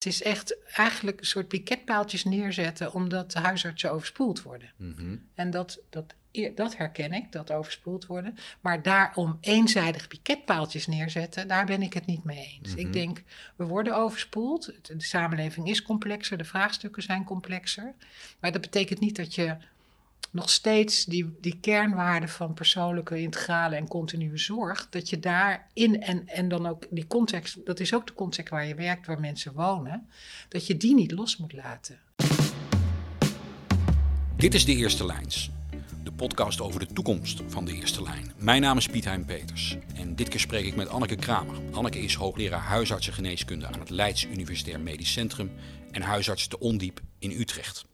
Het is echt eigenlijk een soort piketpaaltjes neerzetten omdat de huisartsen overspoeld worden. Mhm. En dat, dat, dat herken ik, dat overspoeld worden. Maar daarom eenzijdig piketpaaltjes neerzetten, daar ben ik het niet mee eens. Mhm. Ik denk, we worden overspoeld. De samenleving is complexer, de vraagstukken zijn complexer. Maar dat betekent niet dat je nog steeds die, die kernwaarden van persoonlijke, integrale en continue zorg, dat je daarin en, en dan ook die context, dat is ook de context waar je werkt, waar mensen wonen, dat je die niet los moet laten. Dit is De Eerste Lijns, de podcast over de toekomst van De Eerste Lijn. Mijn naam is Piet Hein Peters en dit keer spreek ik met Anneke Kramer. Anneke is hoogleraar huisartsengeneeskunde aan het Leids Universitair Medisch Centrum en huisarts te Ondiep in Utrecht.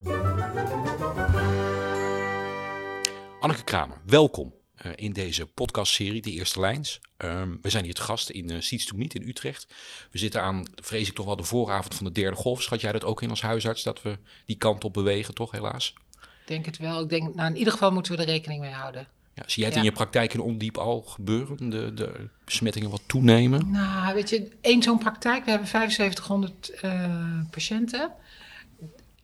Anneke Kramer, welkom eh, in deze podcastserie De Eerste Lijns. Ehm, we zijn hier te gast in uh, Siets Niet in Utrecht. We zitten aan, vrees ik toch wel, de vooravond van de derde golf. Schat jij dat ook in als huisarts, dat we die kant op bewegen, toch helaas? Ik denk het wel. Ik denk, nou, in ieder geval moeten we er rekening mee houden. Ja, zie jij het Ja. in je praktijk in ondiep al gebeuren? De, de besmettingen wat toenemen? Nou, weet je, één zo'n praktijk, we hebben 7500 eh, patiënten.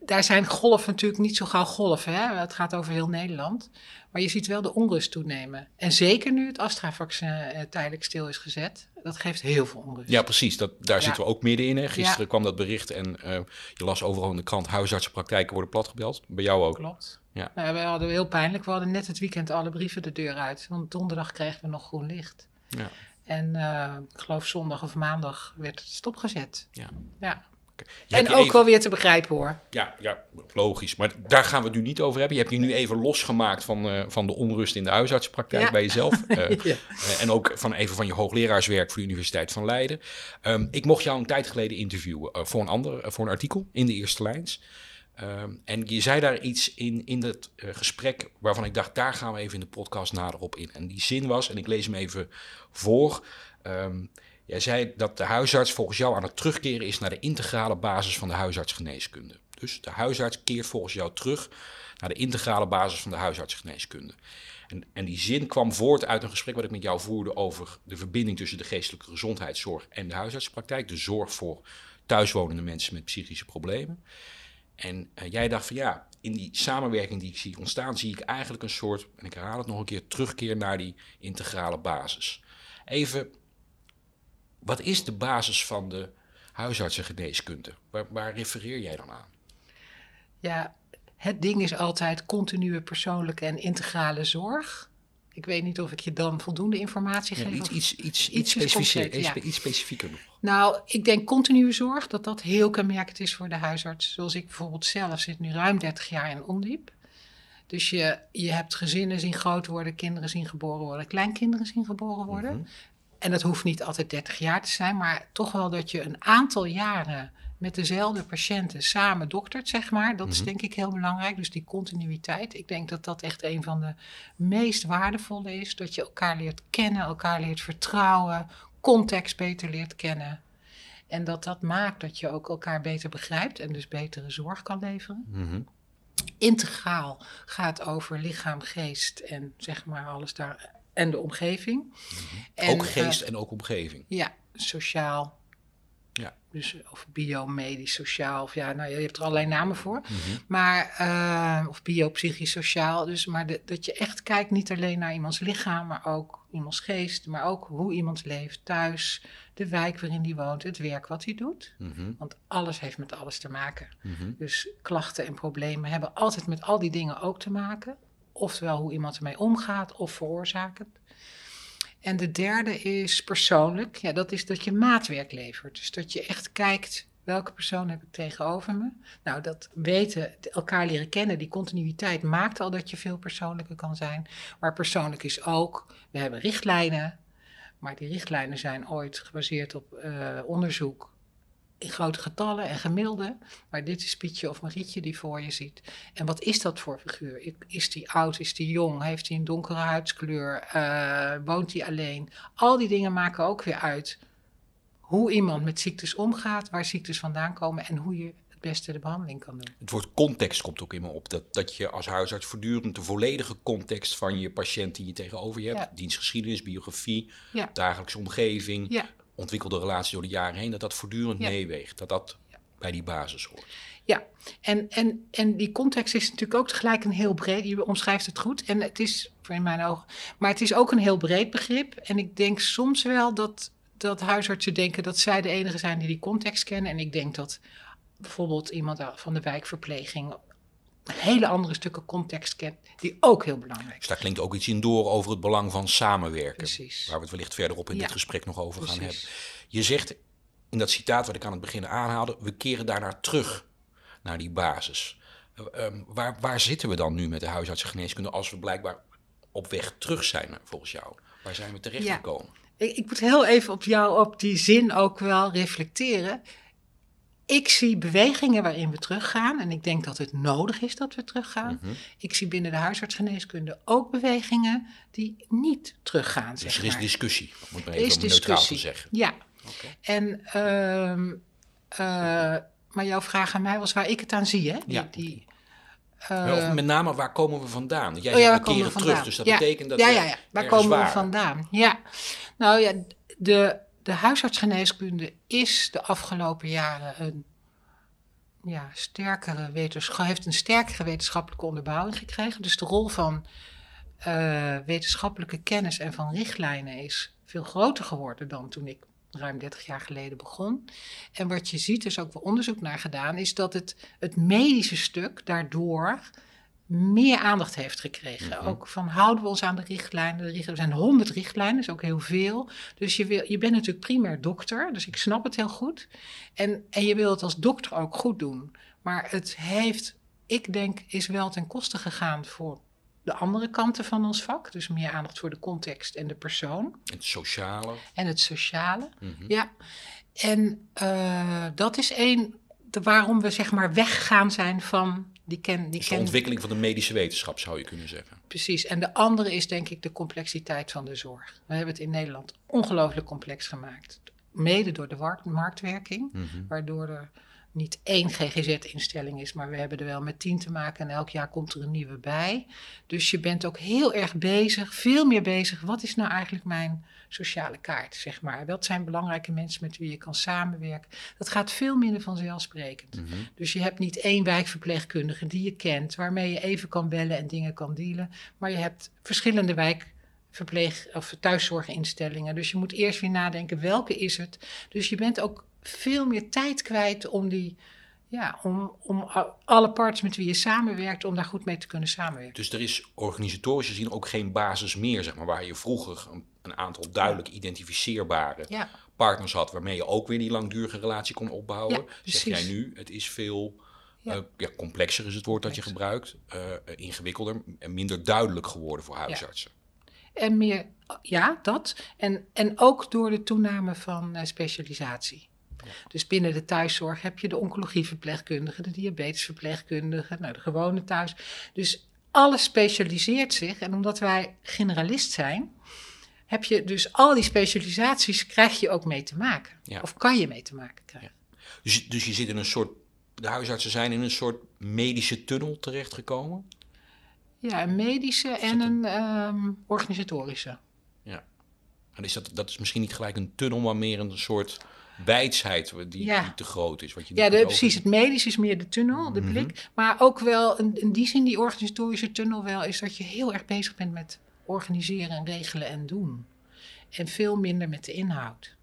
Daar zijn golven natuurlijk niet zo gauw golven, hè? het gaat over heel Nederland. Maar je ziet wel de onrust toenemen. En zeker nu het Astra-vaccin eh, tijdelijk stil is gezet, dat geeft heel veel onrust. Ja, precies. Dat, daar Ja. zitten we ook middenin. Hè. Gisteren Ja. kwam dat bericht en eh, je las overal in de krant... huisartsenpraktijken worden platgebeld. Bij jou ook. Klopt. Ja. Nou, we hadden heel pijnlijk. We hadden net het weekend alle brieven de deur uit. Want donderdag kregen we nog groen licht. Ja. En eh, ik geloof zondag of maandag werd het stopgezet. Ja. Ja. Je En ook even- wel weer te begrijpen hoor. Ja, ja, logisch. Maar daar gaan we het nu niet over hebben. Je hebt je nu even losgemaakt van, eh, van de onrust in de huisartsenpraktijk Ja. bij jezelf. Eh, Ja. eh, en ook van even van je hoogleraarswerk voor de Universiteit van Leiden. Ehm, ik mocht jou een tijd geleden interviewen voor, een ander, voor een artikel in de Eerste Lijns. Ehm, en je zei daar iets in, in dat gesprek waarvan ik dacht, daar gaan we even in de podcast nader op in. En die zin was, en ik lees hem even voor. ehm, jij zei dat de huisarts volgens jou aan het terugkeren is naar de integrale basis van de huisartsgeneeskunde. Dus de huisarts keert volgens jou terug naar de integrale basis van de huisartsgeneeskunde. En, en die zin kwam voort uit een gesprek wat ik met jou voerde over de verbinding tussen de geestelijke gezondheidszorg en de huisartsenpraktijk. De zorg voor thuiswonende mensen met psychische problemen. En eh, jij dacht van ja, in die samenwerking die ik zie ontstaan, zie ik eigenlijk een soort, en ik herhaal het nog een keer, terugkeer naar die integrale basis. Even, wat is de basis van de huisartsengeneeskunde? Waar, waar refereer jij dan aan? Ja, het ding is altijd continue persoonlijke en integrale zorg. Ik weet niet of ik je dan voldoende informatie Ja, geef. iets, of- iets, iets, iets, Iets specifieker, concreet, ja. iets, iets specifieker nog. Nou, ik denk continue zorg, dat dat heel kenmerkend is voor de huisarts. Zoals ik bijvoorbeeld zelf zit nu ruim 30 jaar in ondiep. Dus je, je hebt gezinnen zien groot worden, kinderen zien geboren worden, kleinkinderen zien geboren worden. Mhm. En dat hoeft niet altijd 30 jaar te zijn, maar toch wel dat je een aantal jaren met dezelfde patiënten samen doktert, zeg maar. Dat is Mhm. denk ik heel belangrijk. Dus die continuïteit. Ik denk dat dat echt een van de meest waardevolle is. Dat je elkaar leert kennen, elkaar leert vertrouwen, context beter leert kennen. En dat dat maakt dat je ook elkaar beter begrijpt en dus betere zorg kan leveren. Mhm. Integraal gaat over lichaam, geest en zeg maar alles daar en de omgeving. En, Mhm. ook eh, geest en ook omgeving. ja, sociaal. Ja. Dus of biomedisch, sociaal. Of ja, nou, je hebt er allerlei namen voor. Mhm. Maar, eh, of biopsychisch, sociaal. Dus, maar de- dat je echt kijkt niet alleen naar iemands lichaam, maar ook iemands geest. Maar ook hoe iemand leeft thuis, de wijk waarin die woont, het werk wat hij doet. Mhm. Want alles heeft met alles te maken. Dus klachten en problemen hebben altijd met al die dingen ook te maken. Oftewel hoe iemand ermee omgaat of veroorzaakt. En de derde is persoonlijk. Ja, dat is dat je maatwerk levert. Dus dat je echt kijkt, welke persoon heb ik tegenover me? Nou, dat weten, elkaar leren kennen, die continuïteit maakt al dat je veel persoonlijker kan zijn. Maar persoonlijk is ook, we hebben richtlijnen. Maar die richtlijnen zijn ooit gebaseerd op eh, onderzoek in grote getallen en gemiddelde. Maar dit is Pietje of Marietje die voor je ziet. En wat is dat voor figuur? Is die oud? Is die jong? Heeft hij een donkere huidskleur? Eh, woont hij alleen? Al die dingen maken ook weer uit hoe iemand met ziektes omgaat, waar ziektes vandaan komen en hoe je het beste de behandeling kan doen. Het woord context komt ook in me op. Dat, dat je als huisarts voortdurend de volledige context van je patiënt die je tegenover je hebt, Ja. dienstgeschiedenis, biografie, Ja. dagelijkse omgeving, Ja. Ontwikkelde relatie door de jaren heen, dat dat voortdurend Ja. meeweegt. Dat dat bij die basis hoort. Ja, en, en, en die context is natuurlijk ook tegelijk een heel breed. Je omschrijft het goed. En het is, voor in mijn ogen, maar het is ook een heel breed begrip. En ik denk soms wel dat, dat huisartsen denken dat zij de enige zijn die die context kennen. En ik denk dat bijvoorbeeld iemand van de wijkverpleging hele andere stukken context kent, die ook heel belangrijk zijn. Dus daar klinkt ook iets in door over het belang van samenwerken. Precies. Waar we het wellicht verderop in Ja. dit gesprek nog over gaan hebben. Je zegt in dat citaat wat ik aan het begin aanhaalde, we keren daarnaar terug, naar die basis. Eh, ehm, waar, waar zitten we dan nu met de huisartsengeneeskunde als we blijkbaar op weg terug zijn, volgens jou? Waar zijn we terechtgekomen? Ik, ik moet heel even op jou, op die zin ook wel reflecteren. Ik zie bewegingen waarin we teruggaan. En ik denk dat het nodig is dat we teruggaan. Mhm. Ik zie binnen de huisartsgeneeskunde ook bewegingen die niet teruggaan. Dus er is maar. discussie, om het maar even neutraal te discussie. zeggen. Ja, en, ehm, eh, maar jouw vraag aan mij was waar ik het aan zie, hè? Die, Ja. die, eh, of met name, waar komen we vandaan? Jij Oh ja, zegt we keren terug, dus dat Ja, betekent dat ja, we ja, ja. Waar komen we vandaan? Ja, nou ja, de, de huisartsgeneeskunde is de afgelopen jaren een ja, sterkere wetenschap, heeft een sterkere wetenschappelijke onderbouwing gekregen. Dus de rol van eh, wetenschappelijke kennis en van richtlijnen is veel groter geworden dan toen ik ruim 30 jaar geleden begon. En wat je ziet, er is ook wel onderzoek naar gedaan, is dat het, het medische stuk daardoor meer aandacht heeft gekregen. Mhm. Ook van houden we ons aan de richtlijnen. Er zijn honderd richtlijnen, is ook heel veel. Dus je, wil, je bent natuurlijk primair dokter, dus ik snap het heel goed. En, en je wil het als dokter ook goed doen. Maar het heeft, ik denk, is wel ten koste gegaan voor de andere kanten van ons vak. Dus meer aandacht voor de context en de persoon Het sociale. en het sociale. Mhm. Ja, en eh, dat is één de, waarom we zeg maar weggegaan zijn van die ken. Die Dus de ken ontwikkeling van de medische wetenschap, zou je kunnen zeggen. precies. En de andere is denk ik de complexiteit van de zorg. We hebben het in Nederland ongelooflijk complex gemaakt. Mede door de marktwerking, Mhm. waardoor er niet één GGZ-instelling is, maar we hebben er wel met tien te maken en elk jaar komt er een nieuwe bij. Dus je bent ook heel erg bezig, veel meer bezig. Wat is nou eigenlijk mijn sociale kaart, zeg maar? Wat zijn belangrijke mensen met wie je kan samenwerken? Dat gaat veel minder vanzelfsprekend. Mhm. Dus je hebt niet één wijkverpleegkundige die je kent, waarmee je even kan bellen en dingen kan dealen. Maar je hebt verschillende wijkverpleeg- of thuiszorginstellingen. Dus je moet eerst weer nadenken, welke is het? Dus je bent ook veel meer tijd kwijt om die, ja, om, om alle parts met wie je samenwerkt, om daar goed mee te kunnen samenwerken. Dus er is organisatorisch gezien ook geen basis meer, zeg maar, waar je vroeger een, een aantal duidelijk identificeerbare Ja, partners had, waarmee je ook weer die langdurige relatie kon opbouwen. Ja, zeg jij nu, het is veel Ja. eh, ja, complexer is het woord dat je gebruikt, eh, ingewikkelder en minder duidelijk geworden voor huisartsen. en meer, ja, dat. En, en ook door de toename van eh, specialisatie. Dus binnen de thuiszorg heb je de oncologieverpleegkundige, de diabetesverpleegkundige, nou, de gewone thuis. Dus alles specialiseert zich. En omdat wij generalist zijn, heb je dus al die specialisaties krijg je ook mee te maken. Ja. Of kan je mee te maken krijgen. Dus, dus je zit in een soort, de huisartsen zijn in een soort medische tunnel terechtgekomen. Ja, een medische en een ehm, organisatorische. En is dat, dat is misschien niet gelijk een tunnel, maar meer een soort wijsheid die, Ja. die te groot is. Wat je Ja, de, precies. Het medisch is meer de tunnel, de Mhm. blik. Maar ook wel, in, in die zin, die organisatorische tunnel wel, is dat je heel erg bezig bent met organiseren en regelen en doen. En veel minder met de inhoud.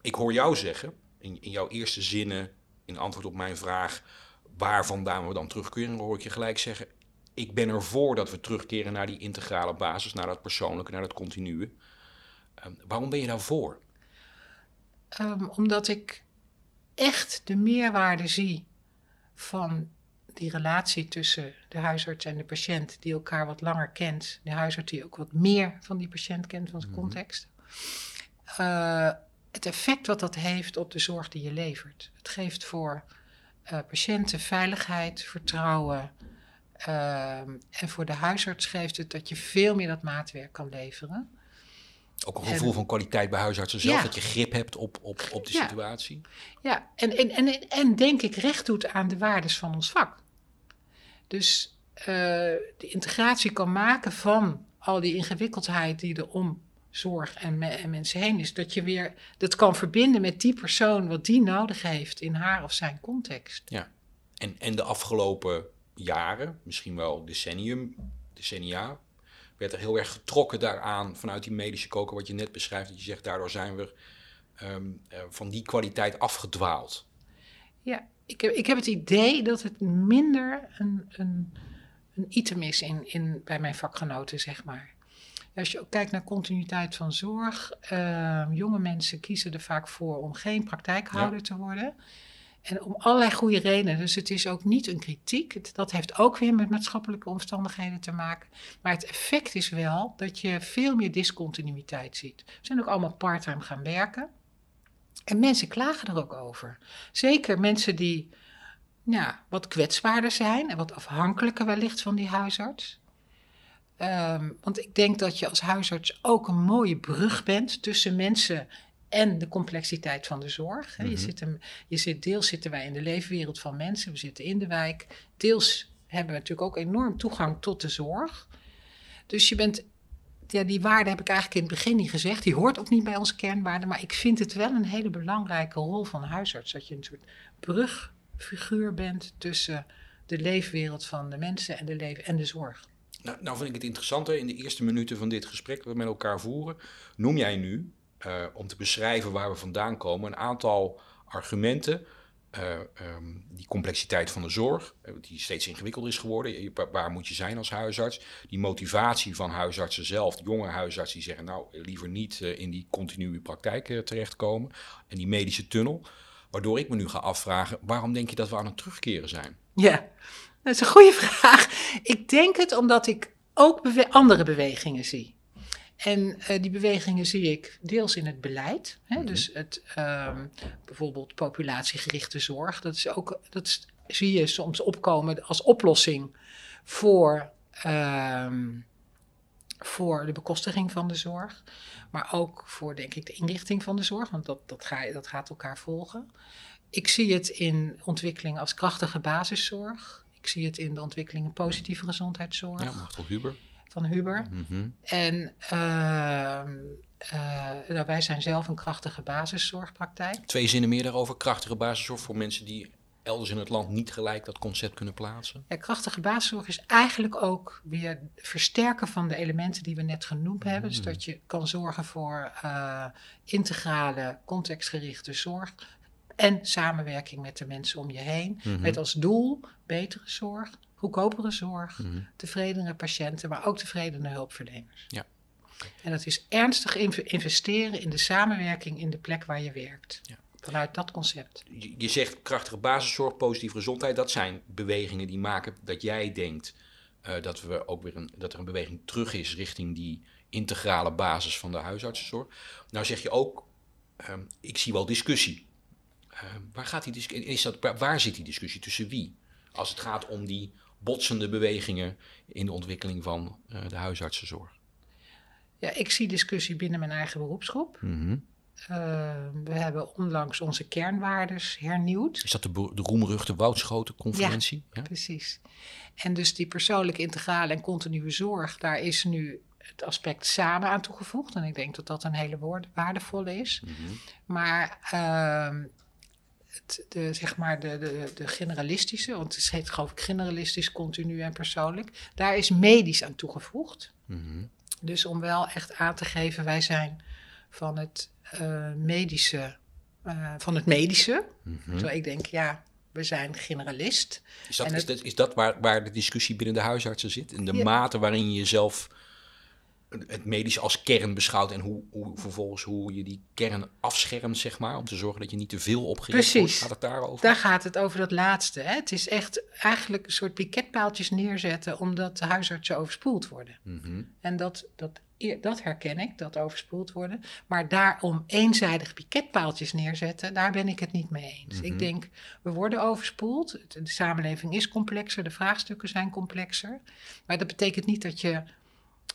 Ik hoor jou zeggen, in, in jouw eerste zinnen, in antwoord op mijn vraag, waar vandaan we dan terugkeren, hoor ik je gelijk zeggen, ik ben ervoor dat we terugkeren naar die integrale basis, naar dat persoonlijke, naar dat continue. Ehm, waarom ben je daarvoor? Ehm, omdat ik echt de meerwaarde zie van die relatie tussen de huisarts en de patiënt, die elkaar wat langer kent. De huisarts die ook wat meer van die patiënt kent, van zijn Mhm. context. Eh, het effect wat dat heeft op de zorg die je levert. Het geeft voor eh, patiënten veiligheid, vertrouwen. ehm, en voor de huisarts geeft het dat je veel meer dat maatwerk kan leveren. Ook een En- gevoel van kwaliteit bij huisartsen zelf, Ja. dat je grip hebt op, op, op de Ja. situatie. Ja, en, en, en, en denk ik recht doet aan de waardes van ons vak. Dus eh, de integratie kan maken van al die ingewikkeldheid die er om zorg en, en, mensen heen is, dat je weer dat kan verbinden met die persoon wat die nodig heeft in haar of zijn context. Ja, en, en de afgelopen jaren, misschien wel decennium, decennia, werd er heel erg getrokken daaraan vanuit die medische koken, wat je net beschrijft, dat je zegt, daardoor zijn we ehm, eh, van die kwaliteit afgedwaald. Ja, ik heb, ik heb het idee dat het minder een, een, een item is in, in, bij mijn vakgenoten, zeg maar. Als je ook kijkt naar continuïteit van zorg, uh, jonge mensen kiezen er vaak voor om geen praktijkhouder te worden. En om allerlei goede redenen. Dus het is ook niet een kritiek. Dat heeft ook weer met maatschappelijke omstandigheden te maken. Maar het effect is wel dat je veel meer discontinuïteit ziet. We zijn ook allemaal parttime gaan werken. En mensen klagen er ook over. Zeker mensen die wat kwetsbaarder zijn en wat afhankelijker wellicht van die huisarts. Um, want ik denk dat je als huisarts ook een mooie brug bent tussen mensen en de complexiteit van de zorg. je, mhm. zit hem, je zit, deels zitten wij in de leefwereld van mensen, we zitten in de wijk. Deels hebben we natuurlijk ook enorm toegang tot de zorg. Dus je bent, ja, die waarde heb ik eigenlijk in het begin niet gezegd. Die hoort ook niet bij onze kernwaarden. Maar ik vind het wel een hele belangrijke rol van huisarts. Dat je een soort brugfiguur bent tussen de leefwereld van de mensen en de, leven en de zorg. Nou, nou vind ik het interessante, in de eerste minuten van dit gesprek dat we met elkaar voeren, noem jij nu uh, om te beschrijven waar we vandaan komen, een aantal argumenten. Uh, um, die complexiteit van de zorg, eh, die steeds ingewikkelder is geworden. Waar moet je zijn als huisarts? Die motivatie van huisartsen zelf, jonge huisartsen die zeggen, nou liever niet in die continue praktijk terechtkomen. En die medische tunnel. Waardoor ik me nu ga afvragen, waarom denk je dat we aan het terugkeren zijn? Ja, dat is een goede vraag. Ik denk het omdat ik ook andere bewegingen zie. En uh, die bewegingen zie ik deels in het beleid. Hè, mm -hmm. Dus het, um, bijvoorbeeld populatiegerichte zorg. Dat, is ook, dat zie je soms opkomen als oplossing voor, um, voor de bekostiging van de zorg. Maar ook voor, denk ik, de inrichting van de zorg. Want dat, dat, ga, dat gaat elkaar volgen. Ik zie het in ontwikkeling als krachtige basisszorg. Ik zie het in de ontwikkeling positieve gezondheidszorg. Ja, Machtel Huber van Huber. Mhm. En uh, uh, wij zijn zelf een krachtige basiszorgpraktijk. Twee zinnen meer daarover. Krachtige basiszorg voor mensen die elders in het land niet gelijk dat concept kunnen plaatsen? Ja, krachtige basiszorg is eigenlijk ook weer versterken van de elementen die we net genoemd hebben. Dus mhm. dat je kan zorgen voor uh, integrale, contextgerichte zorg. En samenwerking met de mensen om je heen. Mm -hmm. Met als doel betere zorg, goedkopere zorg, mm -hmm. tevredenere patiënten, maar ook tevredene hulpverleners. Ja. En dat is ernstig investeren in de samenwerking in de plek waar je werkt. Ja. Vanuit dat concept. Je, je zegt krachtige basiszorg, positieve gezondheid. Dat zijn bewegingen die maken dat jij denkt uh, dat, we ook weer een, dat er een beweging terug is richting die integrale basis van de huisartsenzorg. Nou zeg je ook, uh, ik zie wel discussie. Uh, waar, gaat die discussie, is dat, waar zit die discussie tussen wie? Als het gaat om die botsende bewegingen in de ontwikkeling van uh, de huisartsenzorg? Ja, ik zie discussie binnen mijn eigen beroepsgroep. Mm -hmm. uh, we hebben onlangs onze kernwaardes hernieuwd. Is dat de, de roemruchte Woudschoten-conferentie? Ja, ja, precies. En dus die persoonlijke integrale en continue zorg, daar is nu het aspect samen aan toegevoegd. En ik denk dat dat een hele woord, waardevolle is. Mm -hmm. Maar uh, het, de, zeg maar de, de, de generalistische, want het heet geloof ik generalistisch, continu en persoonlijk. Daar is medisch aan toegevoegd. Mm -hmm. Dus om wel echt aan te geven, wij zijn van het uh, medische, uh, van het medische. Mm -hmm. Zo ik denk, ja, we zijn generalist. Is dat, het, is dat, is dat waar, waar de discussie binnen de huisartsen zit? In de ja. mate waarin je jezelf het medisch als kern beschouwt en hoe, hoe, vervolgens hoe je die kern afschermt, zeg maar, om te zorgen dat je niet te veel opgericht Precies. wordt. Gaat het daarover? Daar gaat het over dat laatste. Hè? Het is echt eigenlijk een soort piketpaaltjes neerzetten, omdat de huisartsen overspoeld worden. Mm -hmm. En dat, dat, dat herken ik, dat overspoeld worden. Maar daarom eenzijdig piketpaaltjes neerzetten, daar ben ik het niet mee eens. Mhm. Mm -hmm. Ik denk, we worden overspoeld. De samenleving is complexer, de vraagstukken zijn complexer. Maar dat betekent niet dat je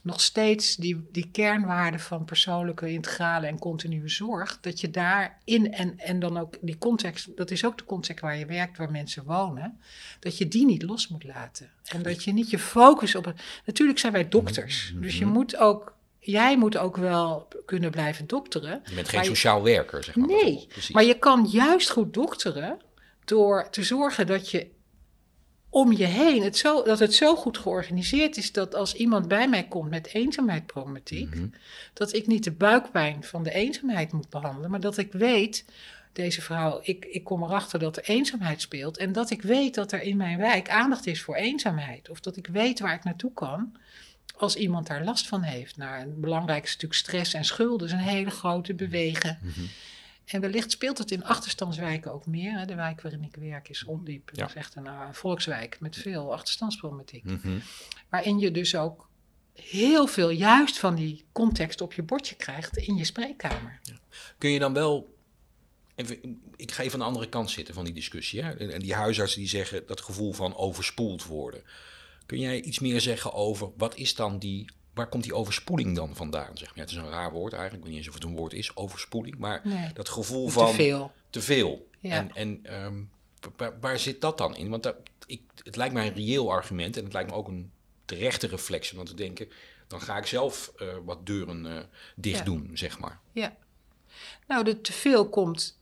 nog steeds die, die kernwaarden van persoonlijke, integrale en continue zorg, dat je daarin en, en dan ook die context, dat is ook de context waar je werkt, waar mensen wonen, dat je die niet los moet laten. En dat je niet je focus op. Natuurlijk zijn wij dokters, Mhm. dus je moet ook jij moet ook wel kunnen blijven dokteren. Je bent geen je- sociaal werker, zeg maar. Nee, maar je kan juist goed dokteren door te zorgen dat je om je heen, het zo, dat het zo goed georganiseerd is dat als iemand bij mij komt met eenzaamheidsproblematiek, Mhm. dat ik niet de buikpijn van de eenzaamheid moet behandelen, maar dat ik weet, deze vrouw, ik, ik kom erachter dat er eenzaamheid speelt en dat ik weet dat er in mijn wijk aandacht is voor eenzaamheid. Of dat ik weet waar ik naartoe kan als iemand daar last van heeft. Nou, en belangrijk natuurlijk stress en schulden, is een hele grote bewegen. Mhm. En wellicht speelt het in achterstandswijken ook meer. Hè. De wijk waarin ik werk is ondiep. Ja. Dat is echt een eh, volkswijk met veel achterstandsproblematiek. Mhm. Waarin je dus ook heel veel juist van die context op je bordje krijgt in je spreekkamer. Kun je dan wel. Even, ik ga even aan de andere kant zitten van die discussie. Hè? En die huisartsen die zeggen dat gevoel van overspoeld worden. Kun jij iets meer zeggen over wat is dan die. Waar komt die overspoeling dan vandaan? Zeg maar. Ja, het is een raar woord eigenlijk. Ik weet niet eens of het een woord is, overspoeling. Maar Nee, dat gevoel te van veel. te veel. Ja. En, en ehm, waar, waar zit dat dan in? Want dat, ik, het lijkt mij een reëel argument en het lijkt me ook een terechte reflectie om te denken, dan ga ik zelf eh, wat deuren eh, dicht Ja. doen, zeg maar. Ja. Nou, de teveel komt,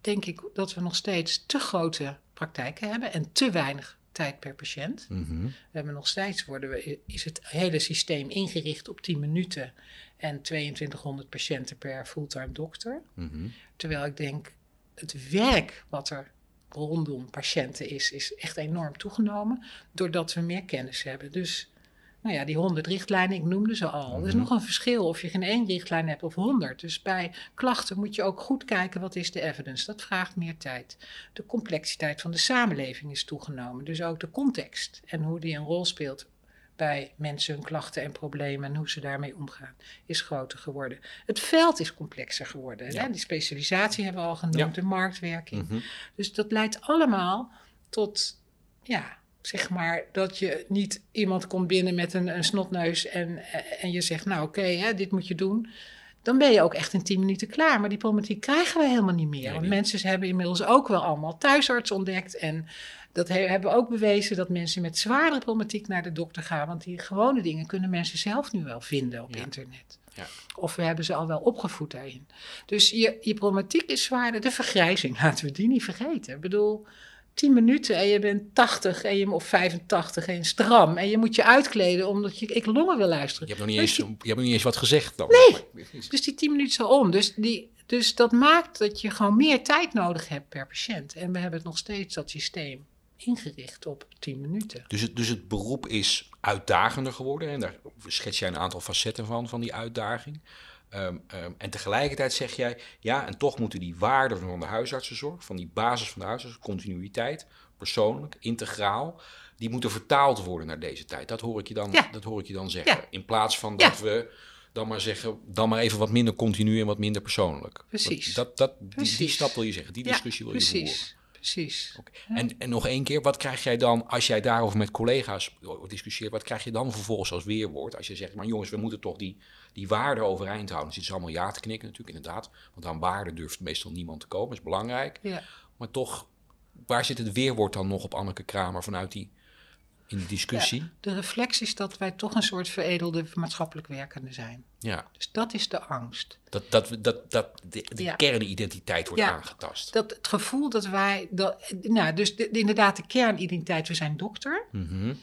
denk ik, dat we nog steeds te grote praktijken hebben en te weinig tijd per patiënt. Mhm. We hebben nog steeds, worden we, is het hele systeem ingericht op 10 minuten en 2200 patiënten per fulltime dokter. Mhm. Terwijl ik denk, het werk wat er rondom patiënten is, is echt enorm toegenomen. Doordat we meer kennis hebben. Dus, nou ja, die 100 richtlijnen, ik noemde ze al. Er is Mhm. nog een verschil of je geen één richtlijn hebt of 100. Dus bij klachten moet je ook goed kijken, wat is de evidence? Dat vraagt meer tijd. De complexiteit van de samenleving is toegenomen. Dus ook de context en hoe die een rol speelt bij mensen hun klachten en problemen en hoe ze daarmee omgaan, is groter geworden. Het veld is complexer geworden. Ja. Hè? Die specialisatie hebben we al genoemd, Ja. de marktwerking. Mhm. Dus dat leidt allemaal tot, ja, zeg maar, dat je niet iemand komt binnen met een, een snotneus en, en je zegt, nou oké, hè, dit moet je doen. Dan ben je ook echt in 10 minuten klaar. Maar die problematiek krijgen we helemaal niet meer. Nee, Want niet. mensen hebben inmiddels ook wel allemaal thuisarts ontdekt. En dat he- hebben ook bewezen dat mensen met zware problematiek naar de dokter gaan. Want die gewone dingen kunnen mensen zelf nu wel vinden op Ja. internet. Ja. Of we hebben ze al wel opgevoed daarin. Dus je, je problematiek is zwaarder. De vergrijzing, laten we die niet vergeten. Ik bedoel, 10 minuten en je bent 80 en je, of 85 en stram. En je moet je uitkleden omdat je ik longen wil luisteren. Je hebt nog niet Dus eens, die- je hebt nog niet eens wat gezegd dan. Nee. Dus die 10 minuten al om. Dus, die, dus dat maakt dat je gewoon meer tijd nodig hebt per patiënt. En we hebben het nog steeds dat systeem ingericht op 10 minuten. Dus het, dus het beroep is uitdagender geworden. En daar schets jij een aantal facetten van, van die uitdaging. Ehm, ehm, en tegelijkertijd zeg jij, ja, en toch moeten die waarden van de huisartsenzorg, van die basis van de huisarts, continuïteit, persoonlijk, integraal, die moeten vertaald worden naar deze tijd. Dat hoor ik je dan, Ja. dat hoor ik je dan zeggen. Ja. In plaats van Ja. dat we dan maar zeggen, dan maar even wat minder continu en wat minder persoonlijk. Precies. Dat, dat, die, die Precies. stap wil je zeggen, die discussie wil je voeren. precies. Precies. Oké. En, en nog één keer, wat krijg jij dan als jij daarover met collega's discussieert? Wat krijg je dan vervolgens als weerwoord? Als je zegt, maar jongens, we moeten toch die, die waarden overeind houden. Dus het is allemaal ja te knikken natuurlijk, inderdaad. Want aan waarden durft meestal niemand te komen, dat is belangrijk. Ja. Maar toch, waar zit het weerwoord dan nog op Anneke Kramer vanuit die, in die discussie? Ja. De reflex is dat wij toch een soort veredelde maatschappelijk werkende zijn. Dus dat is de angst. Dat, dat, dat, dat de, de Ja. kernidentiteit wordt Ja. aangetast. Dat het gevoel dat wij, dat, nou, dus de, de- inderdaad de kernidentiteit, we zijn dokter. Mhm.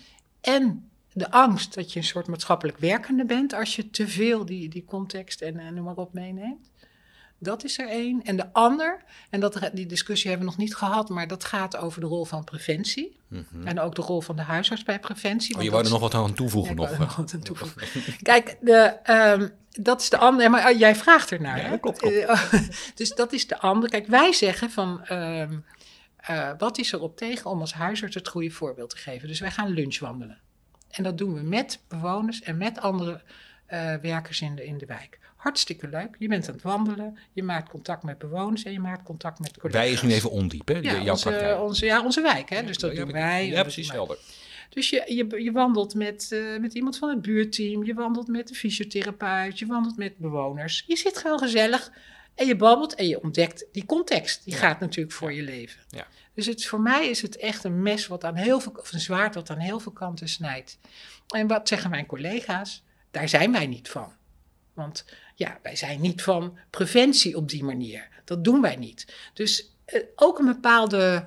En de angst dat je een soort maatschappelijk werkende bent als je te veel die, die context en, en noem maar op meeneemt. Dat is er één. En de ander, en dat, die discussie hebben we nog niet gehad, maar dat gaat over de rol van preventie. Mhm. En ook de rol van de huisarts bij preventie. Oh, je wou er nog wat aan toevoegen nog. nog wat aan toevoegen. Kijk, de, ehm, dat is de andere. Maar eh, jij vraagt ernaar. Ja, hè? klopt, klopt. Eh, dus dat is de andere. Kijk, wij zeggen van. ehm, eh, wat is er op tegen om als huisarts het goede voorbeeld te geven? Dus wij gaan lunchwandelen. En dat doen we met bewoners en met andere eh, werkers in de, in de wijk. Hartstikke leuk. Je bent aan het wandelen, je maakt contact met bewoners en je maakt contact met collega's. Wij is nu even ondiep, hè? ja, jouw onze, onze, ja, onze wijk, hè? dus dat Ja, doen ja, wij. Ja, precies, helder. Dus je, je, je wandelt met, eh, met iemand van het buurteam, je wandelt met de fysiotherapeut, je wandelt met bewoners. Je zit gewoon gezellig en je babbelt en je ontdekt die context. Die Ja. gaat natuurlijk voor je leven. Ja. Dus het, voor mij is het echt een mes wat aan heel veel, of een zwaard wat aan heel veel kanten snijdt. En wat zeggen mijn collega's? Daar zijn wij niet van. Want ja, wij zijn niet van preventie op die manier. Dat doen wij niet. Dus eh, ook een bepaalde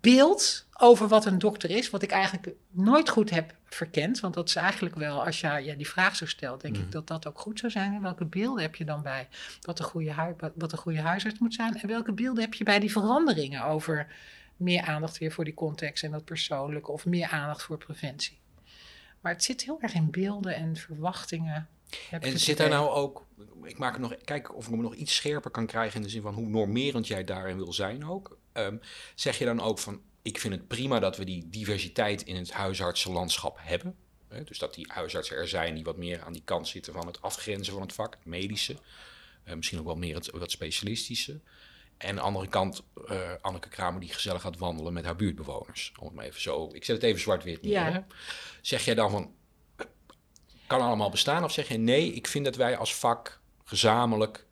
beeld over wat een dokter is, wat ik eigenlijk nooit goed heb verkend. Want dat is eigenlijk wel, als je ja, die vraag zo stelt, denk Mhm. ik dat dat ook goed zou zijn. En welke beelden heb je dan bij wat een, goede wat- een goede huisarts moet zijn? En welke beelden heb je bij die veranderingen over meer aandacht weer voor die context en dat persoonlijke of meer aandacht voor preventie? Maar het zit heel erg in beelden en verwachtingen. heb En zit daar nou ook, ik maak het nog, kijk of ik hem nog iets scherper kan krijgen in de zin van hoe normerend jij daarin wil zijn ook. Ehm, zeg je dan ook van, ik vind het prima dat we die diversiteit in het huisartsenlandschap hebben. Hè? Dus dat die huisartsen er zijn die wat meer aan die kant zitten van het afgrenzen van het vak, het medische. Eh, misschien ook wel meer het wat specialistische. En aan de andere kant, eh, Anneke Kramer die gezellig gaat wandelen met haar buurtbewoners. Om het maar even zo, ik zet het even zwart-wit neer. Ja. Zeg jij dan van, kan allemaal bestaan? Of zeg je nee, ik vind dat wij als vak gezamenlijk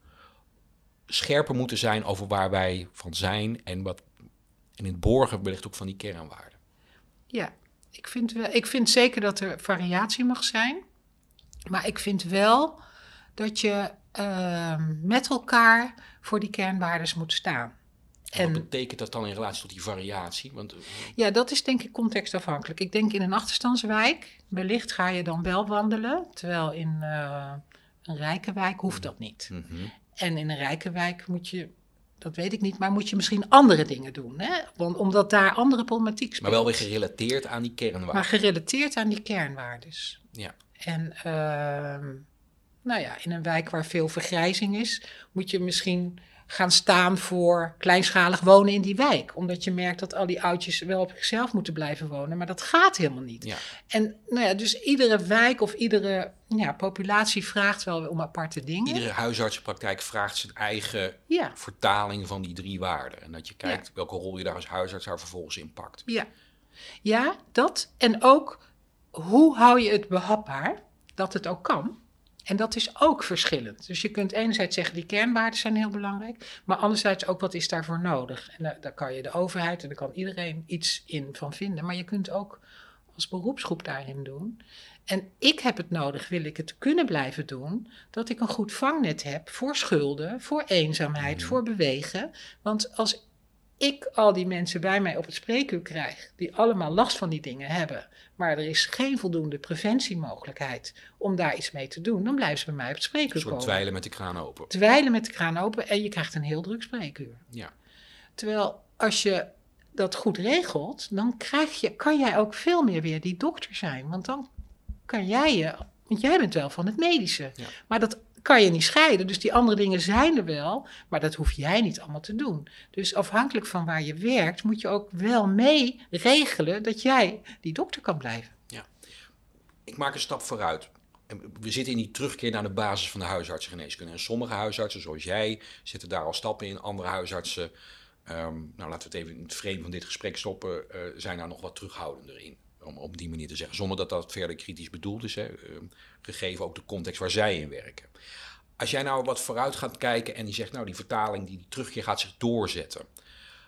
scherper moeten zijn over waar wij van zijn en wat en in het borgen wellicht ook van die kernwaarden. Ja, ik vind, wel, ik vind zeker dat er variatie mag zijn. Maar ik vind wel dat je ehm, met elkaar voor die kernwaarden moet staan. En wat En betekent dat dan in relatie tot die variatie? Want eh, ja, dat is denk ik contextafhankelijk. Ik denk in een achterstandswijk, wellicht ga je dan wel wandelen. Terwijl in eh, een rijke wijk hoeft dat niet. mhm. En in een rijke wijk moet je, dat weet ik niet, maar moet je misschien andere dingen doen. Hè? Want, omdat daar andere problematiek speelt. maar wel weer gerelateerd aan die kernwaarden. Maar gerelateerd aan die kernwaardes. Ja. En ehm, nou ja, in een wijk waar veel vergrijzing is, moet je misschien gaan staan voor kleinschalig wonen in die wijk. Omdat je merkt dat al die oudjes wel op zichzelf moeten blijven wonen. Maar dat gaat helemaal niet. Ja. En nou ja, dus iedere wijk of iedere ja, populatie vraagt wel om aparte dingen. Iedere huisartsenpraktijk vraagt zijn eigen Ja, vertaling van die drie waarden. En dat je kijkt welke rol je daar als huisarts daar vervolgens in pakt. ja. ja, dat. En ook, hoe hou je het behapbaar dat het ook kan? En dat is ook verschillend. Dus je kunt enerzijds zeggen, die kernwaarden zijn heel belangrijk. Maar anderzijds ook, wat is daarvoor nodig? En daar, daar kan je de overheid en daar kan iedereen iets in van vinden. Maar je kunt ook als beroepsgroep daarin doen. En ik heb het nodig, wil ik het kunnen blijven doen, dat ik een goed vangnet heb voor schulden, voor eenzaamheid, Mhm. voor bewegen. Want als ik al die mensen bij mij op het spreekuur krijg, die allemaal last van die dingen hebben, maar er is geen voldoende preventiemogelijkheid om daar iets mee te doen, dan blijven ze bij mij op het spreekuur komen. dweilen met de kraan open. Dweilen met de kraan open en je krijgt een heel druk spreekuur. Ja. Terwijl als je dat goed regelt, dan krijg je, kan jij ook veel meer weer die dokter zijn. Want dan kan jij je, want jij bent wel van het medische. Ja. Maar dat kan je niet scheiden. Dus die andere dingen zijn er wel, maar dat hoef jij niet allemaal te doen. Dus afhankelijk van waar je werkt, moet je ook wel mee regelen dat jij die dokter kan blijven. Ik maak een stap vooruit. We zitten in die terugkeer naar de basis van de huisartsengeneeskunde. En sommige huisartsen, zoals jij, zitten daar al stappen in. Andere huisartsen, ehm, nou laten we het even in het frame van dit gesprek stoppen, eh, zijn daar nog wat terughoudender in. Om op die manier te zeggen, zonder dat dat verder kritisch bedoeld is. Hè, ehm, gegeven ook de context waar zij in werken. Als jij nou wat vooruit gaat kijken en die zegt, nou die vertaling, die, die terugkeer gaat zich doorzetten.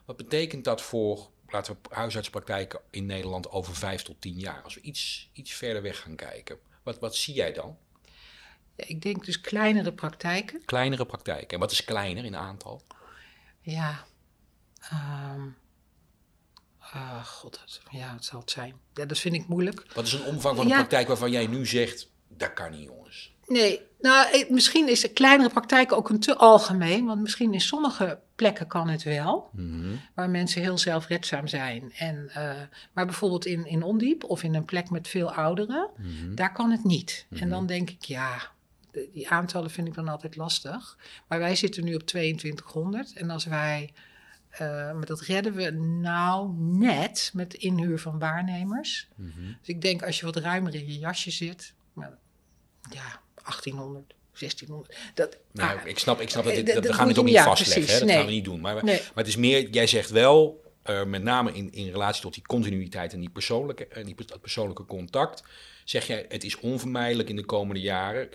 Wat betekent dat voor, laten we huisartspraktijken in Nederland over vijf tot tien jaar? Als we iets, iets verder weg gaan kijken. Wat, wat zie jij dan? Ik denk dus kleinere praktijken. Kleinere praktijken. En wat is kleiner in aantal? Ja. ehm ah, god, ja, het zal het zijn. Ja, dat vind ik moeilijk. Wat is een omvang van een Ja. praktijk waarvan jij nu zegt, dat kan niet jongens? Nee, nou, ik- misschien is de kleinere praktijk ook een te algemeen. Want misschien in sommige plekken kan het wel. Waar mensen heel zelfredzaam zijn. En, eh, maar bijvoorbeeld in, in Ondiep of in een plek met veel ouderen, daar kan het niet. En dan denk ik, ja, die aantallen vind ik dan altijd lastig. Maar wij zitten nu op 2200. En als wij, eh, maar dat redden we nou net met inhuur van waarnemers. Dus ik denk als je wat ruimer in je jasje zit, ja, 1800, 1600. Dat, Nou, ah, ik snap, ik snap dat, eh, dit, dat- dat, we gaan dit ook niet ja, vastleggen. precies, hè? Dat nee. gaan we niet doen. Maar, Nee. maar het is meer, jij zegt wel, eh, met name in, in relatie tot die continuïteit en die persoonlijke, en die, dat persoonlijke contact, zeg jij, het is onvermijdelijk in de komende jaren,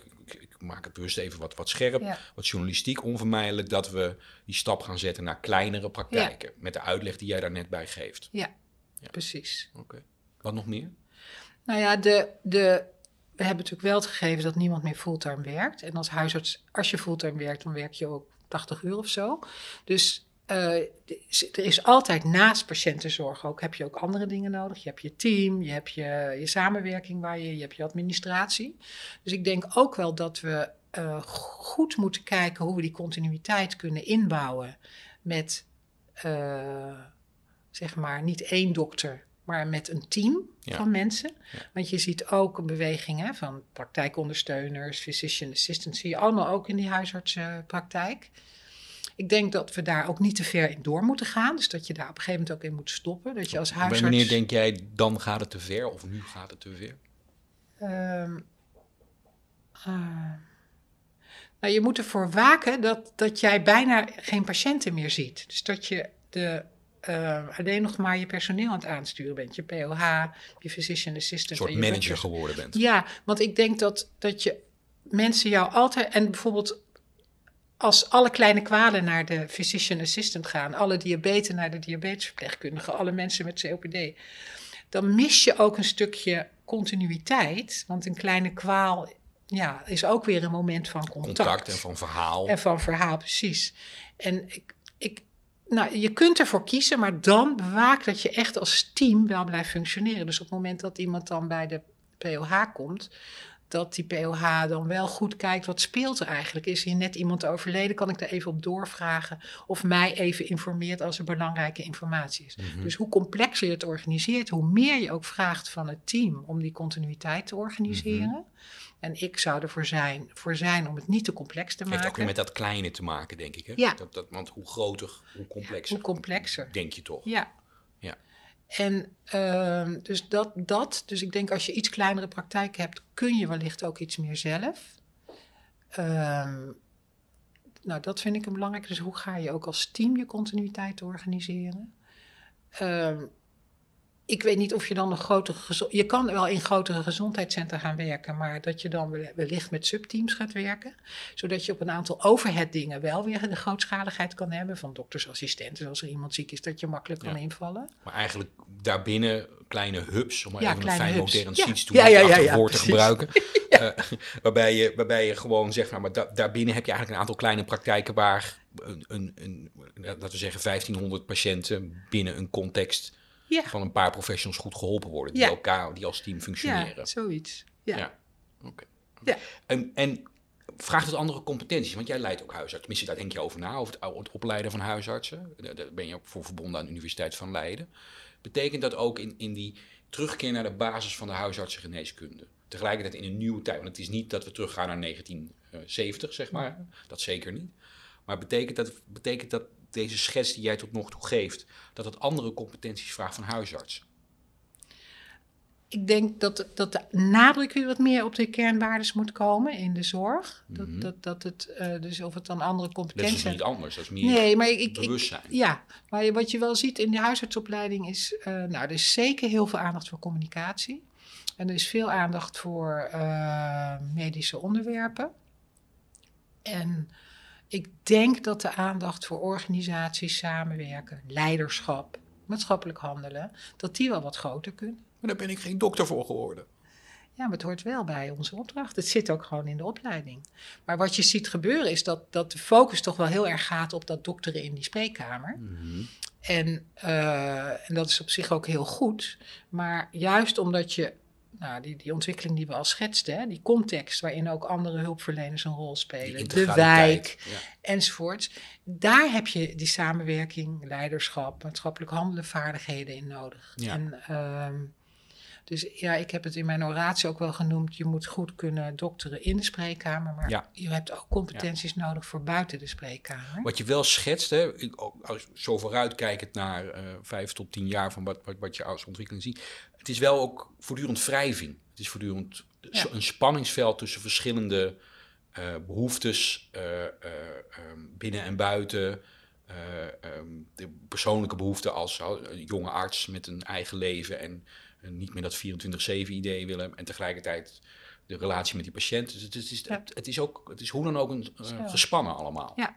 maak het bewust even wat, wat scherp, Ja. wat journalistiek, onvermijdelijk dat we die stap gaan zetten naar kleinere praktijken. Met de uitleg die jij daar net bij geeft. ja, precies. Oké. Wat nog meer? Nou ja, de, de we hebben natuurlijk wel het gegeven dat niemand meer fulltime werkt. En als huisarts, als je fulltime werkt, dan werk je ook 80 uur of zo. Dus uh, er is altijd naast patiëntenzorg ook, heb je ook andere dingen nodig. Je hebt je team, je hebt je, je samenwerking waar je, je hebt je administratie. Dus ik denk ook wel dat we uh, goed moeten kijken hoe we die continuïteit kunnen inbouwen met, uh, zeg maar, niet één dokter, maar met een team ja. van mensen. Ja. Want je ziet ook een beweging hè, van praktijkondersteuners, physician assistants, zie je allemaal ook in die huisartsenpraktijk. Ik denk dat we daar ook niet te ver in door moeten gaan. Dus dat je daar op een gegeven moment ook in moet stoppen. Dat je als huisarts... Wanneer denk jij, dan gaat het te ver? Of nu gaat het te ver? Um, uh, nou, je moet ervoor waken dat, dat jij bijna geen patiënten meer ziet. Dus dat je de, uh, alleen nog maar je personeel aan het aansturen bent. Je POH, je physician assistant. Een soort manager geworden bent. Ja, want ik denk dat, dat je mensen jou altijd... En bijvoorbeeld als alle kleine kwalen naar de physician assistant gaan, alle diabetes naar de diabetesverpleegkundige, alle mensen met COPD, dan mis je ook een stukje continuïteit. Want een kleine kwaal ja, is ook weer een moment van contact. Contact en van verhaal. En van verhaal, precies. En ik, ik, nou, je kunt ervoor kiezen, maar dan bewaak dat je echt als team wel blijft functioneren. Dus op het moment dat iemand dan bij de POH komt, dat die POH dan wel goed kijkt wat speelt er eigenlijk. Is hier net iemand overleden? Kan ik daar even op doorvragen? Of mij even informeert als er belangrijke informatie is. Mhm. Dus hoe complexer je het organiseert, hoe meer je ook vraagt van het team om die continuïteit te organiseren. Mhm. En ik zou ervoor zijn, voor zijn om het niet te complex te maken. Het heeft ook weer met dat kleine te maken, denk ik. Hè? Ja. Dat, dat, want hoe groter, hoe complexer. hoe complexer. Denk je toch? Ja. En uh, dus dat, dat, dus ik denk als je iets kleinere praktijk hebt, kun je wellicht ook iets meer zelf. Uh, nou, dat vind ik een belangrijk. Dus hoe ga je ook als team je continuïteit organiseren? Ik weet niet of je dan een grotere Je kan wel in grotere gezondheidscentra gaan werken, maar dat je dan wellicht met subteams gaat werken. Zodat je op een aantal overhead dingen wel weer de grootschaligheid kan hebben. Van doktersassistenten, als er iemand ziek is, dat je makkelijk kan invallen. Maar eigenlijk daarbinnen kleine hubs, om maar ja, even een fijn modern ja. iets toe ja, ja, ja, woord te gebruiken. uh, waarbij, je, waarbij je gewoon zegt, nou, maar da daarbinnen heb je eigenlijk een aantal kleine praktijken waar een, een, een, laten we zeggen 1500 patiënten binnen een context ja. van een paar professionals goed geholpen worden. Die elkaar, die als team functioneren. Ja, zoiets. Ja. Ja. Oké. Ja. En, en vraagt het andere competenties? Want jij leidt ook huisarts. Tenminste, daar denk je over na, over het, opleiden van huisartsen. Daar daar ben je ook voor verbonden aan de Universiteit van Leiden. Betekent dat ook in, in die terugkeer naar de basis van de huisartsengeneeskunde? Tegelijkertijd in een nieuwe tijd. Want het is niet dat we teruggaan naar 1970, zeg maar. Dat zeker niet. Maar betekent dat, betekent dat deze schets die jij tot nog toe geeft, dat het andere competenties vraagt van huisartsen? Ik denk dat, dat de nadruk weer wat meer op de kernwaarden moet komen in de zorg. Dat, Mhm. dat, dat het, eh, dus of het dan andere Dat is competenties dus niet anders, dat is meer Nee, maar ik, ik, bewustzijn. ja, maar wat je wel ziet in de huisartsopleiding is, eh, nou, er is zeker heel veel aandacht voor communicatie. En er is veel aandacht voor eh, medische onderwerpen. En ik denk dat de aandacht voor organisatie, samenwerken, leiderschap, maatschappelijk handelen, dat die wel wat groter kunnen. Maar daar ben ik geen dokter voor geworden. Ja, maar het hoort wel bij onze opdracht. Het zit ook gewoon in de opleiding. Maar wat je ziet gebeuren is dat, dat de focus toch wel heel erg gaat op dat dokteren in die spreekkamer. En, eh, en dat is op zich ook heel goed. Maar juist omdat je, nou, die, die ontwikkeling die we al schetsten, hè, die context waarin ook andere hulpverleners een rol spelen, de wijk ja. enzovoorts. Daar heb je die samenwerking, leiderschap, maatschappelijk handelen, vaardigheden in nodig. Ja. En, ehm, dus ja, ik heb het in mijn oratie ook wel genoemd. Je moet goed kunnen dokteren in de spreekkamer, maar Ja. je hebt ook competenties nodig voor buiten de spreekkamer. Wat je wel schetst, hè, als zo vooruitkijkend naar eh, vijf tot tien jaar van wat, wat, wat je als ontwikkeling ziet. Het is wel ook voortdurend wrijving. Het is voortdurend Ja. een spanningsveld tussen verschillende eh, behoeftes eh, eh, ehm, binnen en buiten. eh, ehm, de persoonlijke behoeften als jonge arts met een eigen leven en niet meer dat 24-7 idee willen. En tegelijkertijd de relatie met die patiënt. Dus het is, het is, Ja. het is ook, het is hoe dan ook een, eh, gespannen allemaal. Ja.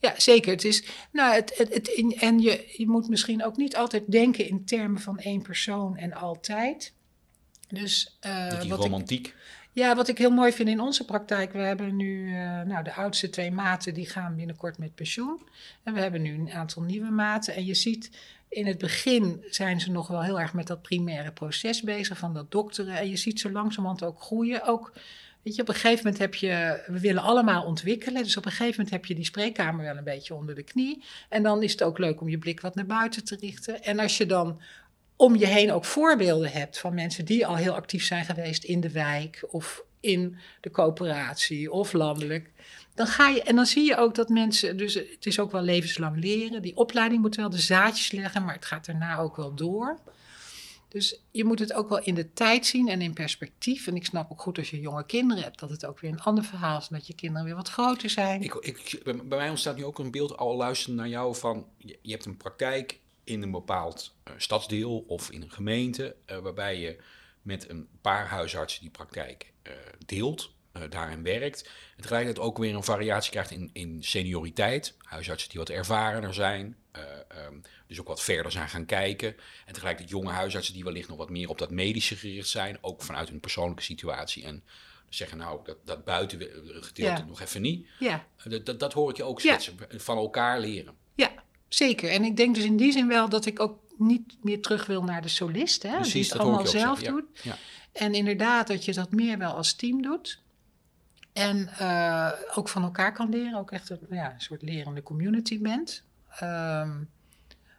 Ja, zeker. Het is, nou, het, het, en je, je moet misschien ook niet altijd denken in termen van één persoon en altijd. Dus, uh, die romantiek. Ik, ja, wat ik heel mooi vind in onze praktijk, we hebben nu, uh, nou, de oudste twee maten, die gaan binnenkort met pensioen. En we hebben nu een aantal nieuwe maten. En je ziet, in het begin zijn ze nog wel heel erg met dat primaire proces bezig, van dat dokteren. En je ziet ze langzamerhand ook groeien. Ook, weet je, op een gegeven moment heb je, we willen allemaal ontwikkelen. Dus op een gegeven moment heb je die spreekkamer wel een beetje onder de knie. En dan is het ook leuk om je blik wat naar buiten te richten. En als je dan om je heen ook voorbeelden hebt van mensen die al heel actief zijn geweest in de wijk of in de coöperatie of landelijk. Dan ga je, en dan zie je ook dat mensen, dus het is ook wel levenslang leren. Die opleiding moet wel de zaadjes leggen, maar het gaat daarna ook wel door. Dus je moet het ook wel in de tijd zien en in perspectief. En ik snap ook goed als je jonge kinderen hebt, dat het ook weer een ander verhaal is. Dat je kinderen weer wat groter zijn. Ik, ik, bij mij ontstaat nu ook een beeld, al luisteren naar jou, van je hebt een praktijk in een bepaald uh, stadsdeel of in een gemeente, uh, waarbij je met een paar huisartsen die praktijk uh, deelt, daarin werkt. En tegelijkertijd ook weer een variatie krijgt in, in senioriteit. Huisartsen die wat ervarener zijn, um, dus ook wat verder zijn gaan kijken. En tegelijkertijd jonge huisartsen die wellicht nog wat meer op dat medische gericht zijn, ook vanuit hun persoonlijke situatie. En zeggen, nou, dat, dat buitengedeelte ja. nog even niet. Ja. Dat, dat, dat hoor ik je ook schetsen, ja. van elkaar leren. Ja, Zeker. En ik denk dus in die zin wel dat ik ook niet meer terug wil naar de solist. Hè, Precies, die het dat allemaal zelf doet. Ja. En inderdaad dat je dat meer wel als team doet. En uh, ook van elkaar kan leren. Ook echt een, ja, een soort lerende community bent. Um,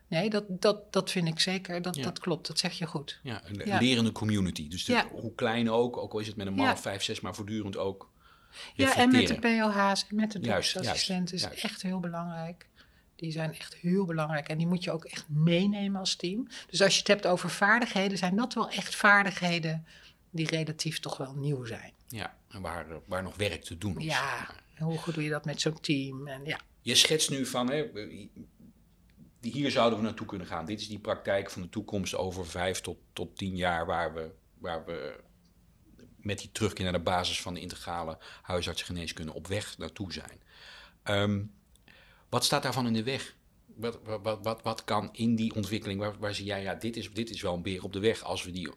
nee, dat, dat, dat vind ik zeker. Dat, Ja. dat klopt. Dat zeg je goed. Ja, een Ja. lerende community. Dus de- Ja. hoe klein ook, ook al is het met een man of vijf, zes, maar voortdurend ook Ja, en met de. POH's en met de Juist, doktersassistenten is juist. echt heel belangrijk. Die zijn echt heel belangrijk en die moet je ook echt meenemen als team. Dus als je het hebt over vaardigheden, zijn dat wel echt vaardigheden die relatief toch wel nieuw zijn. Ja, en waar, waar nog werk te doen is. Ja, en hoe goed doe je dat met zo'n team? En ja, Je schetst nu van, hè, die- hier zouden we naartoe kunnen gaan. Dit is die praktijk van de toekomst over vijf tot, tot tien jaar, waar we, waar we met die terugkeer naar de basis van de integrale huisartsengeneeskunde op weg naartoe zijn. Ehm, wat staat daarvan in de weg? Wat, wat, wat, wat, kan in die ontwikkeling, waar, waar zie jij, ja, dit is, dit is wel een beer op de weg als we die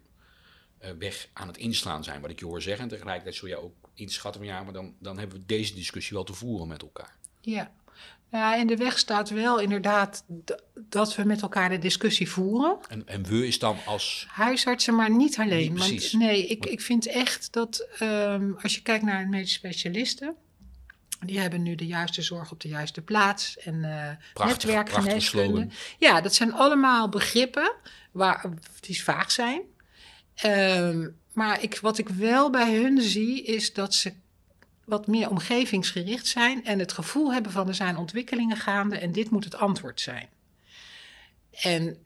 eh, weg aan het inslaan zijn, wat ik je hoor zeggen. En tegelijkertijd zul jij ook inschatten van ja, maar dan, dan hebben we deze discussie wel te voeren met elkaar. ja. Ja, in de weg staat wel inderdaad dat we met elkaar de discussie voeren. En, en we is dan als. Huisartsen, maar niet alleen. Niet want precies. nee, ik, ik vind echt dat ehm, als je kijkt naar medische specialisten, die hebben nu de juiste zorg op de juiste plaats en eh Prachtig, netwerkgeneeskunde. Ja, dat zijn allemaal begrippen waar, die vaag zijn. Ehm, maar ik, wat ik wel bij hun zie, is dat ze wat meer omgevingsgericht zijn en het gevoel hebben van er zijn ontwikkelingen gaande en dit moet het antwoord zijn. En,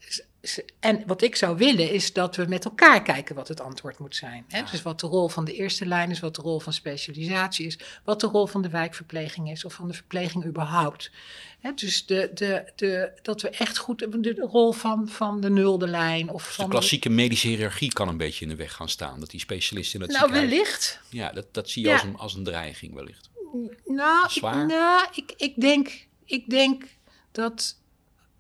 en wat ik zou willen is dat we met elkaar kijken wat het antwoord moet zijn. Hè? Dus wat de rol van de eerste lijn is, wat de rol van specialisatie is, wat de rol van de wijkverpleging is of van de verpleging überhaupt. Hè? Dus de, de, de, dat we echt goed de, de rol van, van de nulde lijn of Dus van de klassieke medische hiërarchie kan een beetje in de weg gaan staan. Dat die specialisten in het Nou, wellicht. Ja, dat, dat zie je Ja. als, een, als een dreiging wellicht. Nou, ik, Zwaar? nou ik, ik, denk, ik denk dat,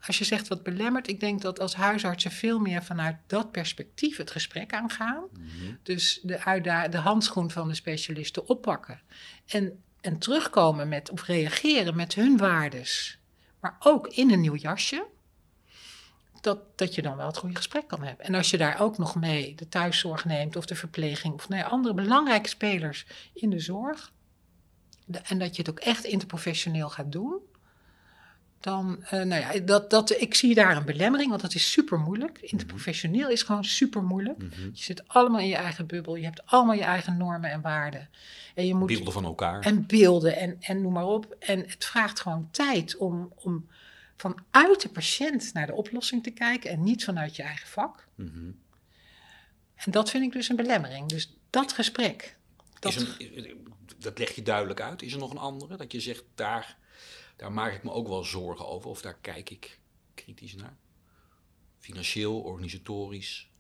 als je zegt wat belemmert, ik denk dat als huisartsen veel meer vanuit dat perspectief het gesprek aangaan. Mhm. Dus de, uitda- de handschoen van de specialisten oppakken. En, en terugkomen met, of reageren met hun waardes. Maar ook in een nieuw jasje. Dat, dat je dan wel het goede gesprek kan hebben. En als je daar ook nog mee de thuiszorg neemt of de verpleging of nou andere belangrijke spelers in de zorg. de- en dat je het ook echt interprofessioneel gaat doen. Dan, eh, nou ja, dat, dat, ik zie daar een belemmering, want dat is super moeilijk. Interprofessioneel is gewoon super moeilijk. Mhm. Je zit allemaal in je eigen bubbel. Je hebt allemaal je eigen normen en waarden. En je moet Beelden van elkaar. en beelden en, en noem maar op. En het vraagt gewoon tijd om, om vanuit de patiënt naar de oplossing te kijken en niet vanuit je eigen vak. Mhm. En dat vind ik dus een belemmering. Dus dat gesprek. Dat, Is een, dat leg je duidelijk uit. Is er nog een andere? Dat je zegt, daar, daar maak ik me ook wel zorgen over. Of daar kijk ik kritisch naar. Financieel, organisatorisch,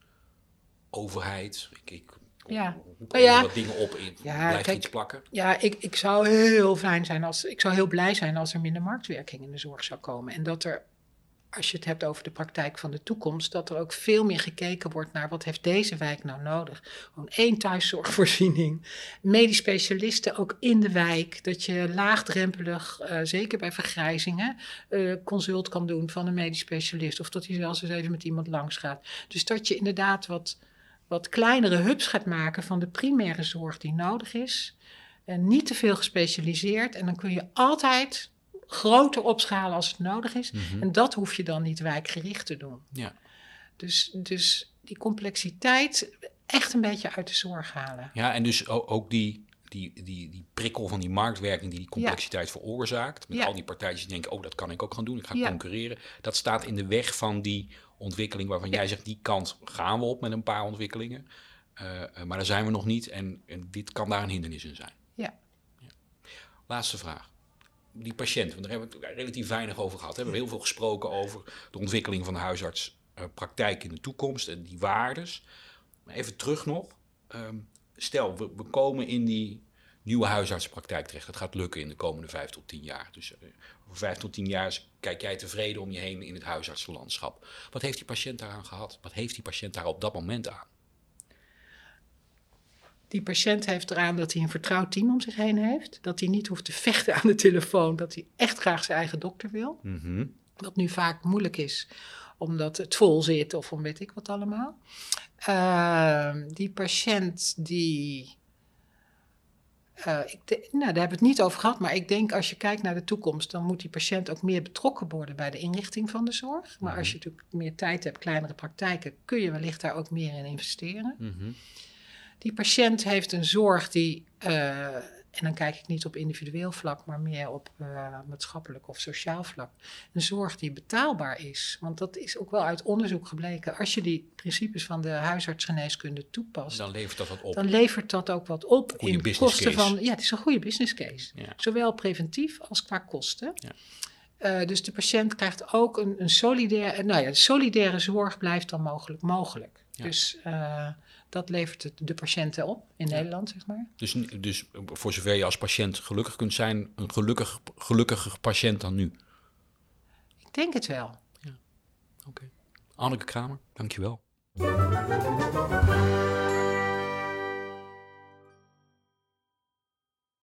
overheid. Ik, ik, Ja. Hoe Nou ja. wat dingen op in? Ja, blijft kijk, iets plakken? Ja, ik, ik zou heel fijn zijn als ik zou heel blij zijn als er minder marktwerking in de zorg zou komen. En dat er als je het hebt over de praktijk van de toekomst, dat er ook veel meer gekeken wordt naar wat heeft deze wijk nou nodig. Gewoon één thuiszorgvoorziening, medisch specialisten ook in de wijk, dat je laagdrempelig, uh, zeker bij vergrijzingen, uh, consult kan doen van een medisch specialist of dat je zelfs eens even met iemand langs gaat. Dus dat je inderdaad wat, wat kleinere hubs gaat maken van de primaire zorg die nodig is. En niet te veel gespecialiseerd. En dan kun je altijd groter opschalen als het nodig is. Mhm. En dat hoef je dan niet wijkgericht te doen. Ja. Dus, dus die complexiteit echt een beetje uit de zorg halen. Ja, en dus ook die, die, die, die prikkel van die marktwerking die die complexiteit veroorzaakt. Met al die partijen die denken, oh, dat kan ik ook gaan doen, ik ga concurreren. Dat staat in de weg van die ontwikkeling waarvan jij zegt, die kant gaan we op met een paar ontwikkelingen. Uh, maar daar zijn we nog niet en, en, dit kan daar een hindernis in zijn. Ja. Laatste vraag die patiënt, want daar hebben we het relatief weinig over gehad. We hebben heel veel gesproken over de ontwikkeling van de huisartspraktijk in de toekomst en die waardes. Even terug nog. Ehm, stel, we, komen in die nieuwe huisartsenpraktijk terecht. Dat gaat lukken in de komende vijf tot tien jaar. Dus uh, over vijf tot tien jaar kijk jij tevreden om je heen in het huisartsenlandschap. Wat heeft die patiënt daaraan gehad? Wat heeft die patiënt daar op dat moment aan? Die patiënt heeft eraan dat hij een vertrouwd team om zich heen heeft. Dat hij niet hoeft te vechten aan de telefoon. Dat hij echt graag zijn eigen dokter wil. Mm Wat nu vaak moeilijk is, omdat het vol zit of om weet ik wat allemaal. Uh, die patiënt die. Uh, ik nou, daar hebben we het niet over gehad, maar ik denk als je kijkt naar de toekomst, dan moet die patiënt ook meer betrokken worden bij de inrichting van de zorg. Maar als mhm. je natuurlijk meer tijd hebt, kleinere praktijken, kun je wellicht daar ook meer in investeren. Mm die patiënt heeft een zorg die, uh, en dan kijk ik niet op individueel vlak, maar meer op uh, maatschappelijk of sociaal vlak, een zorg die betaalbaar is. Want dat is ook wel uit onderzoek gebleken. Als je die principes van de huisartsgeneeskunde toepast, dan levert dat wat op. Dan levert dat ook wat op in kosten case. van. Ja, het is een goede business case. Zowel preventief als qua kosten. Ja. Uh, dus de patiënt krijgt ook een, een solidaire, nou ja, solidaire zorg blijft dan mogelijk mogelijk. Dus uh, dat levert het de patiënten op in Nederland, zeg maar. Dus, dus voor zover je als patiënt gelukkig kunt zijn, een gelukkig, gelukkiger patiënt dan nu? Ik denk het wel. Ja, oké. Okay. Anneke Kramer, dankjewel.